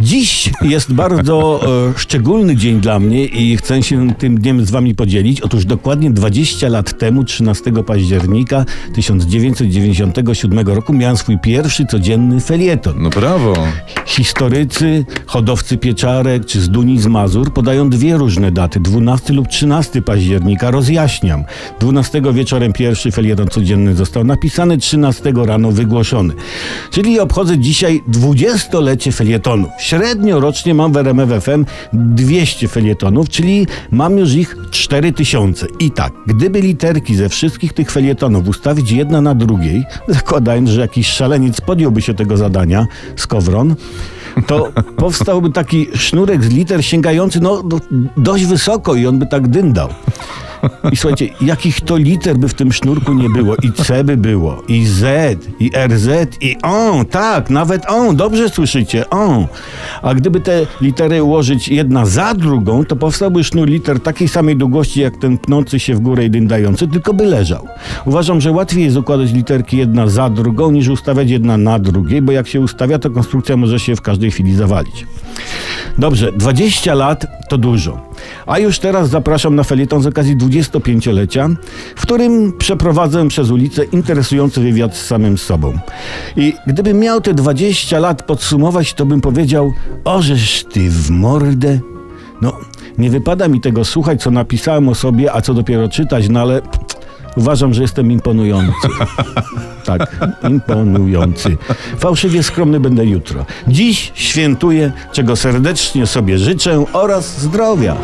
Dziś jest bardzo e, szczególny dzień dla mnie i chcę się tym dniem z wami podzielić. Otóż dokładnie 20 lat temu, 13 października 1997 roku miałem swój pierwszy codzienny felieton. No brawo. Historycy, hodowcy pieczarek czy z Duni z Mazur podają dwie różne daty, 12 lub 13 października. Rozjaśniam. 12 wieczorem pierwszy felieton codzienny został napisany, 13 rano wygłoszony. Czyli obchodzę dzisiaj 20-lecie felietonów. Średnio rocznie mam w RMF FM 200 felietonów, czyli mam już ich 4000. I tak, gdyby literki ze wszystkich tych felietonów ustawić jedna na drugiej, zakładając, że jakiś szaleniec podjąłby się tego zadania z Kowron, to powstałby taki sznurek z liter sięgający no, do, dość wysoko i on by tak dyndał. I słuchajcie, jakich to liter by w tym sznurku nie było. I C by było, i Z, i RZ, i ON. Tak, nawet ON. Dobrze słyszycie, ON. A gdyby te litery ułożyć jedna za drugą, to powstałby sznur liter takiej samej długości, jak ten pnący się w górę i dyndający, tylko by leżał. Uważam, że łatwiej jest układać literki jedna za drugą, niż ustawiać jedna na drugiej, bo jak się ustawia, to konstrukcja może się w każdej chwili zawalić. Dobrze, 20 lat to dużo. A już teraz zapraszam na felieton z okazji 25-lecia, w którym przeprowadzę przez ulicę interesujący wywiad z samym sobą. I gdybym miał te 20 lat podsumować, to bym powiedział, ożeż ty w mordę. No, nie wypada mi tego słuchać, co napisałem o sobie, a co dopiero czytać, no ale uważam, że jestem imponujący. Tak, imponujący. Fałszywie skromny będę jutro. Dziś świętuję, czego serdecznie sobie życzę oraz zdrowia.